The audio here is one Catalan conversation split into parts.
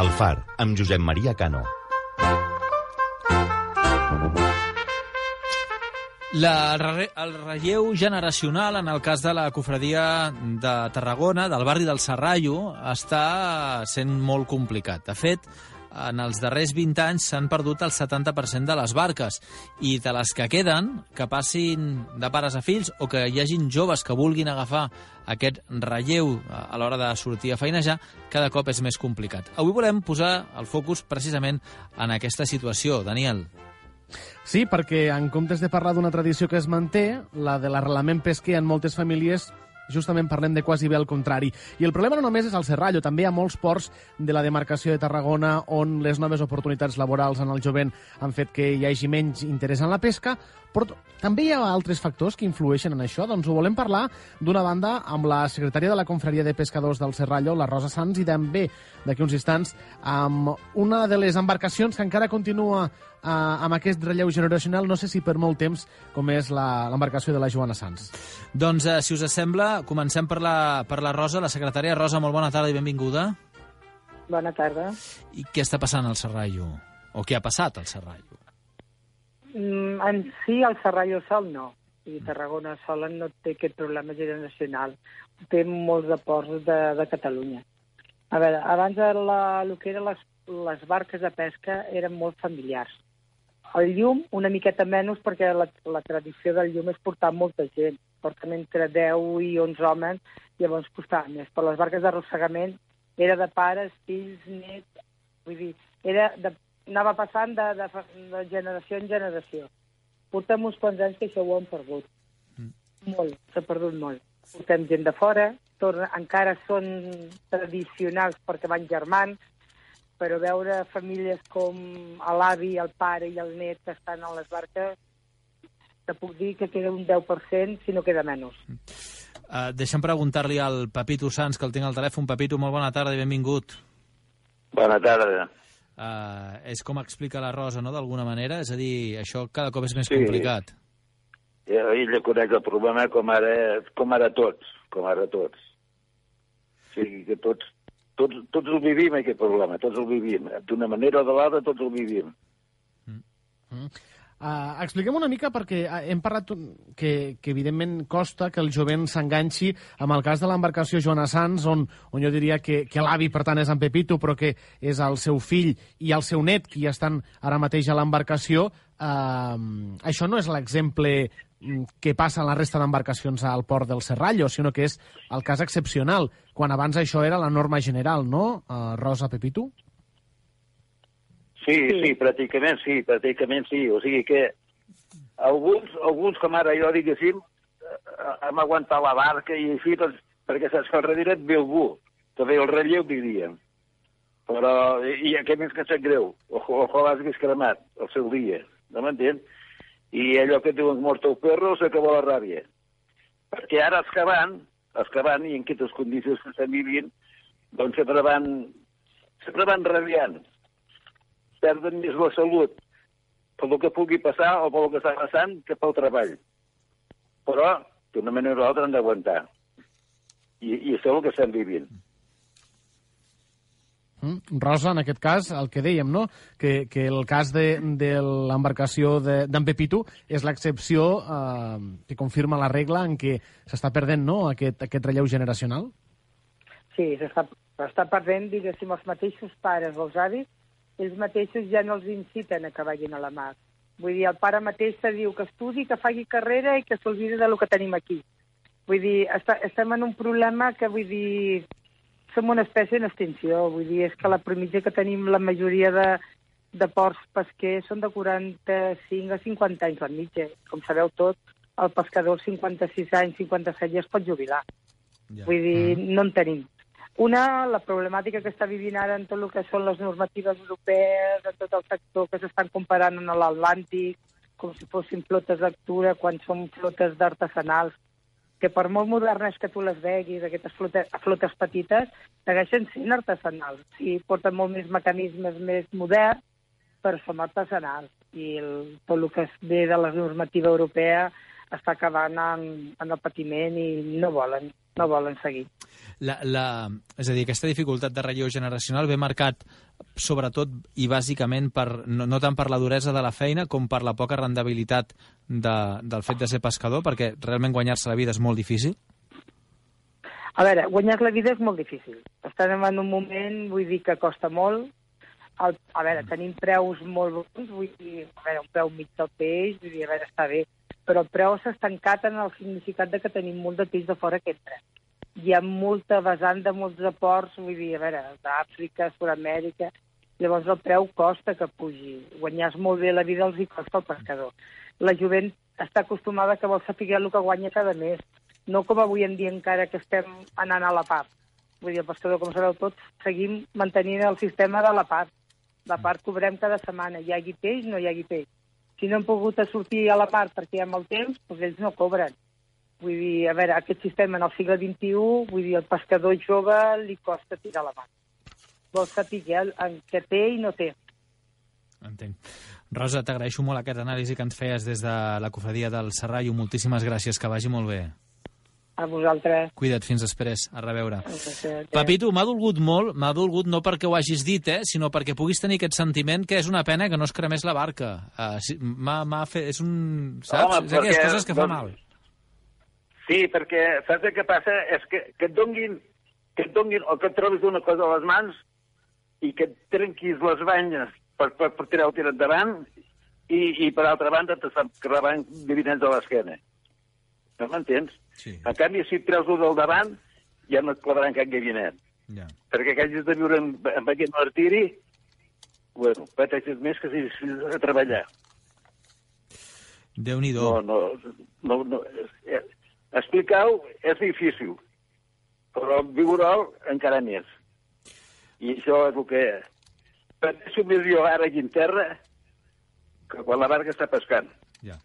El Far, amb Josep Maria Cano. La, el relleu generacional en el cas de la cofradia de Tarragona, del barri del Serrallo, està sent molt complicat. De fet, en els darrers 20 anys s'han perdut el 70% de les barques i de les que queden, que passin de pares a fills o que hi hagin joves que vulguin agafar aquest relleu a l'hora de sortir a feinejar, cada cop és més complicat. Avui volem posar el focus precisament en aquesta situació. Daniel. Sí, perquè en comptes de parlar d'una tradició que es manté, la de l'arrelament pesquer en moltes famílies justament parlem de quasi bé el contrari. I el problema no només és el Serrallo, també hi ha molts ports de la demarcació de Tarragona on les noves oportunitats laborals en el jovent han fet que hi hagi menys interès en la pesca, però també hi ha altres factors que influeixen en això. Doncs ho volem parlar d'una banda amb la secretària de la Confraria de Pescadors del Serrallo, la Rosa Sanz, i també d'aquí uns instants amb una de les embarcacions que encara continua eh, amb aquest relleu generacional, no sé si per molt temps, com és l'embarcació de la Joana Sanz. Doncs, eh, si us sembla, comencem per la, per la Rosa, la secretària. Rosa, molt bona tarda i benvinguda. Bona tarda. I què està passant al Serrallo? O què ha passat al Serrallo? Mm, en si, el Serrallo sol no. I Tarragona sola no té aquest problema generacional. Té molts de ports de, de Catalunya. A veure, abans la, el que eren les, les barques de pesca eren molt familiars. El llum, una miqueta menys, perquè la, la tradició del llum és portar molta gent. Porten entre 10 i 11 homes, llavors costava més. Però les barques d'arrossegament era de pares, fills, nets... Vull dir, era de, anava passant de, de, de generació en generació. Portem uns quants anys que això ho hem perdut. Mm. Molt, s'ha perdut molt. Portem gent de fora, torna, encara són tradicionals perquè van germans, però veure famílies com l'avi, el pare i el net que estan a les barques, te puc dir que queda un 10%, si no queda menys. Uh, deixa'm preguntar-li al Pepito Sans, que el tinc al telèfon. Pepito, molt bona tarda i benvingut. Bona tarda. Uh, és com explica la Rosa, no?, d'alguna manera? És a dir, això cada cop és més sí. complicat. Ja, ella coneix el problema com ara, com ara tots, com ara tots. O sigui que tots, tots, tots el vivim, aquest problema, tots el vivim. D'una manera o de l'altra, tots el vivim. Mm. Mm. Uh, expliquem una mica, perquè uh, hem parlat que, que evidentment costa que el jovent s'enganxi amb el cas de l'embarcació Joana Sans, on, on jo diria que, que l'avi, per tant, és en Pepito, però que és el seu fill i el seu net qui estan ara mateix a l'embarcació. Uh, això no és l'exemple mm, que passa en la resta d'embarcacions al port del Serrallo, sinó que és el cas excepcional, quan abans això era la norma general, no, uh, Rosa Pepito? Sí, sí, sí, pràcticament sí, pràcticament sí. O sigui que alguns, alguns com ara jo, diguéssim, eh, hem aguantat la barca i així, doncs, perquè saps que al darrere et ve algú, ve el relleu, diríem. Però, i, i què més que sap greu, ojo, ojo l'has cremat el seu dia, no m'entén? I allò que diuen mort el perro s'acabó la ràbia. Perquè ara excavant, excavant, i en aquestes condicions que estem vivint, doncs sempre van, sempre van rabiant perden més la salut pel que pugui passar o pel que està passant que pel treball. Però, d'una manera o l'altra, han d'aguantar. I, I això és el que estem vivint. Rosa, en aquest cas, el que dèiem, no? que, que el cas de, de l'embarcació d'en Pepito és l'excepció eh, que confirma la regla en què s'està perdent no? aquest, aquest relleu generacional? Sí, s'està perdent, diguéssim, els mateixos pares els avis ells mateixos ja no els inciten a que vagin a la mar. Vull dir, el pare mateix te diu que estudi, que faci carrera i que s'olvidi de lo que tenim aquí. Vull dir, està, estem en un problema que, vull dir, som una espècie en extinció. Vull dir, és que la premitja que tenim la majoria de, de ports pesquers són de 45 a 50 anys la mitja. Com sabeu tot, el pescador als 56 anys, 57 ja es pot jubilar. Ja. Vull dir, mm. no en tenim. Una, la problemàtica que està vivint ara en tot el que són les normatives europees, en tot el sector que s'estan comparant en l'Atlàntic, com si fossin flotes d'actura, quan són flotes d'artesanals, que per molt modernes que tu les veguis, aquestes flotes, flotes petites, segueixen sent artesanals. Sí, porten molt més mecanismes més moderns, però són artesanals. I el, tot el que es ve de la normativa europea està acabant en, en el patiment i no volen, no volen seguir. La, la, és a dir, aquesta dificultat de relleu generacional ve marcat sobretot i bàsicament per, no, no tant per la duresa de la feina com per la poca rendibilitat de, del fet de ser pescador, perquè realment guanyar-se la vida és molt difícil? A veure, guanyar la vida és molt difícil. Estem en un moment, vull dir, que costa molt. El, a veure, tenim preus molt bons, vull dir, a veure, un preu mig del peix, vull dir, a veure, està bé, però el preu s'ha estancat en el significat de que tenim molt de peix de fora que entra. Hi ha molta vessant de molts aports, vull dir, a veure, d'Àfrica, Sud-amèrica, llavors el preu costa que pugi. Guanyar molt bé la vida els hi costa al pescador. La jovent està acostumada que vol saber el que guanya cada mes, no com avui en dia encara que estem anant a la part. Vull dir, el pescador, com sabeu tots, seguim mantenint el sistema de la part. La part cobrem cada setmana, hi hagi peix, no hi hagi peix. Si no hem pogut sortir a la part perquè hi ha mal temps, doncs ells no cobren. Vull dir, a veure, aquest sistema en el segle XXI, vull dir, el pescador jove li costa tirar la mà. Vol saber el, en què té i no té. Entenc. Rosa, t'agraeixo molt aquest anàlisi que ens feies des de la cofradia del Serrallo. Moltíssimes gràcies, que vagi molt bé. A vosaltres. Cuida't, fins després. A reveure. Gràcies. Papito, m'ha dolgut molt, m'ha dolgut no perquè ho hagis dit, eh, sinó perquè puguis tenir aquest sentiment que és una pena que no es cremés la barca. Uh, sí, m'ha, m'ha fet... És un... Saps? Home, és aquelles perquè, coses que fa doncs, mal. Sí, perquè saps el que passa? És que, que et donguin, que et donguin, o que et trobis una cosa a les mans i que et trenquis les banyes per, per, per tirar-ho tirar endavant i, i per altra banda t'estan clavant divinents a l'esquena. No m'entens? Sí. En canvi, si et treus-ho del davant, ja no et clavaran cap gavinet. Ja. Perquè que hagis de viure amb, amb aquest martiri, bueno, pateixes més que si, si a treballar. Déu-n'hi-do. No, no, no, no. Eh, Explicar-ho és difícil, però viure-ho encara més. I això és el que... Pateixo més jo ara aquí en terra que quan la barca està pescant. Ja.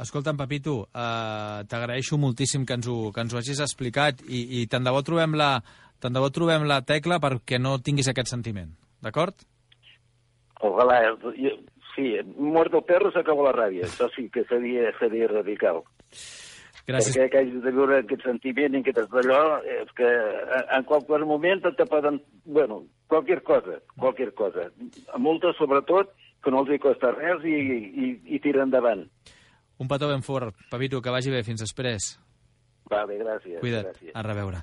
Escolta'm, Pepito, uh, t'agraeixo moltíssim que ens, ho, que ens ho hagis explicat i, i tant de bo trobem la, tant de bo trobem la tecla perquè no tinguis aquest sentiment, d'acord? Ojalà, jo, sí, mort el perro s'acabó la ràbia. Això sí que seria, seria radical. Gràcies. Perquè que hagis de viure aquest sentiment i aquest d'allò, és que en, en qualsevol moment te poden... Bueno, qualsevol cosa, qualsevol cosa. A multes, sobretot, que no els hi costa res i, i, i tira endavant. Un petó ben fort, Pepito, que vagi bé. Fins després. Vale, gràcies. Cuida't, Gràcies. a reveure.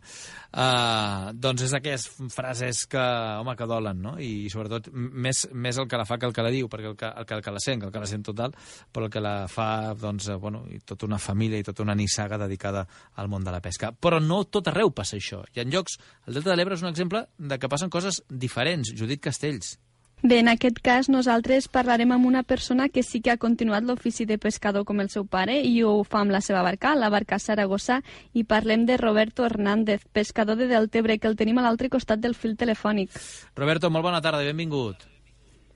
Uh, doncs és aquelles frases que, home, que dolen, no? I sobretot més, més el que la fa que el que la diu, perquè el que, el que, el que la sent, que el que la sent total, però el que la fa, doncs, eh, bueno, i tota una família i tota una nissaga dedicada al món de la pesca. Però no tot arreu passa això. Hi ha llocs... El Delta de l'Ebre és un exemple de que passen coses diferents. Judit Castells. Bé, en aquest cas nosaltres parlarem amb una persona que sí que ha continuat l'ofici de pescador com el seu pare i ho fa amb la seva barca, la barca Saragossa, i parlem de Roberto Hernández, pescador de Deltebre, que el tenim a l'altre costat del fil telefònic. Roberto, molt bona tarda i benvingut.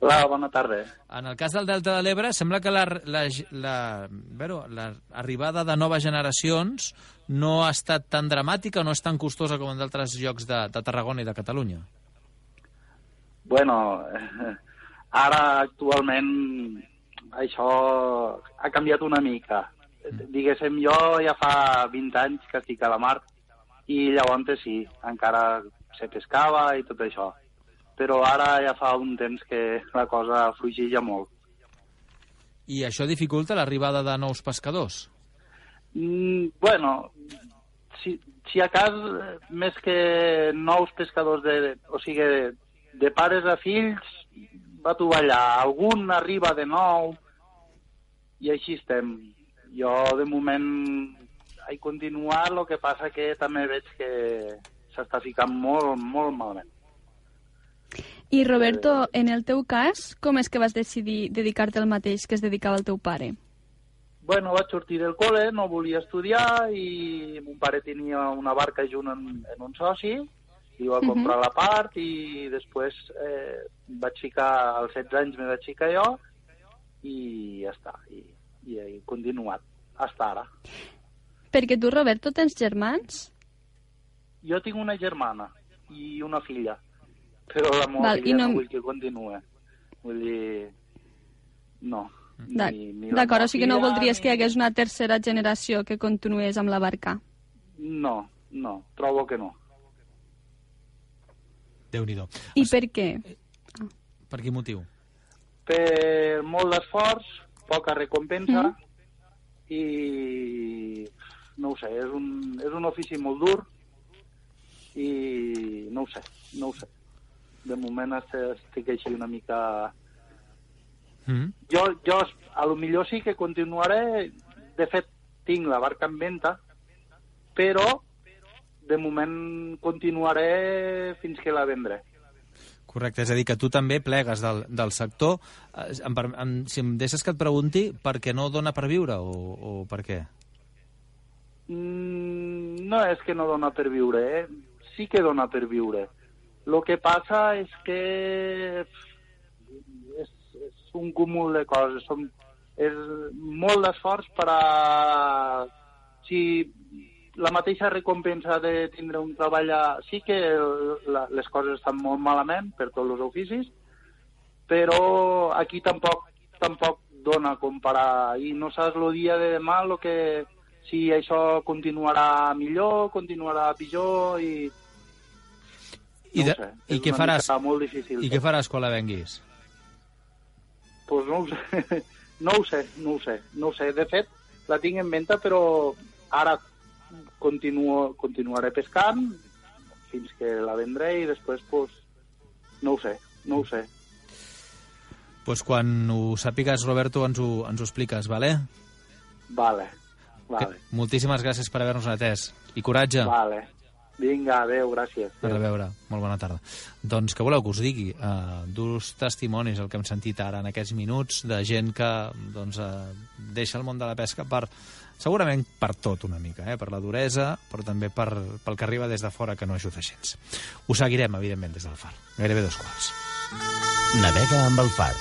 Hola, bona tarda. En el cas del Delta de l'Ebre, sembla que la, la, la, bueno, l'arribada de noves generacions no ha estat tan dramàtica, no és tan costosa com en d'altres llocs de, de Tarragona i de Catalunya. Bueno, ara actualment això ha canviat una mica. Diguéssim, jo ja fa 20 anys que estic a la mar i llavors sí, encara se pescava i tot això. Però ara ja fa un temps que la cosa fluixilla molt. I això dificulta l'arribada de nous pescadors? Mm, bueno, si, si a cas, més que nous pescadors, de, o sigui, de, pares a fills, va tovallar. Algun arriba de nou i així estem. Jo, de moment, he continuat, el que passa que també veig que s'està ficant molt, molt malament. I Roberto, en el teu cas, com és que vas decidir dedicar-te al mateix que es dedicava el teu pare? Bueno, vaig sortir del col·le, no volia estudiar i mon pare tenia una barca junt en, en un soci i va comprar la part i després eh, vaig ficar, als 16 anys me vaig ficar jo i ja està, i, i he continuat fins ara. Perquè tu, Roberto, tens germans? Jo tinc una germana i una filla, però la meva Val, filla no... no- vull que continuï. Vull dir, no. Ni- ni D'acord, o sigui que no voldries que hi ni- hagués una tercera generació que continués amb la barca. No, no, trobo que no. Déu nhi I per què? Per quin motiu? Per molt d'esforç, poca recompensa i no ho sé, és un, és un ofici molt dur i no ho sé, no ho sé. De moment est- estic així una mica... Mm. Jo, jo a lo millor sí que continuaré, de fet tinc la barca en venda, però de moment continuaré fins que la vendré. Correcte, és a dir, que tu també plegues del, del sector. Eh, Em, em, si em deixes que et pregunti, per què no dona per viure o, o per què? Mm, no és que no dona per viure, eh? sí que dona per viure. Lo que passa és que és, és un cúmul de coses. Som, és molt d'esforç per a... Si la mateixa recompensa de tindre un treball... A... Sí que la, les coses estan molt malament per tots els oficis, però aquí tampoc tampoc dona com per a... I no saps el dia de demà lo que, si això continuarà millor, continuarà pitjor i... I, no de, ho sé, i què faràs? molt difícil. I què faràs quan la venguis? Pues no ho sé, no ho sé, no ho sé, no ho sé. De fet, la tinc en venda, però ara continuo, continuaré pescant fins que la vendré i després, pues, no ho sé, no ho sé. Pues quan ho sàpigues, Roberto, ens ho, ens ho expliques, vale? Vale, vale, Que, moltíssimes gràcies per haver-nos atès. I coratge. vale. Vinga, adeu, gràcies. A reveure. Molt bona tarda. Doncs què voleu que us digui? Uh, durs testimonis el que hem sentit ara en aquests minuts de gent que doncs, uh, deixa el món de la pesca per segurament per tot una mica, eh? per la duresa, però també per, pel que arriba des de fora que no ajuda gens. Ho seguirem, evidentment, des del far. Gairebé dos quarts. Navega amb el far.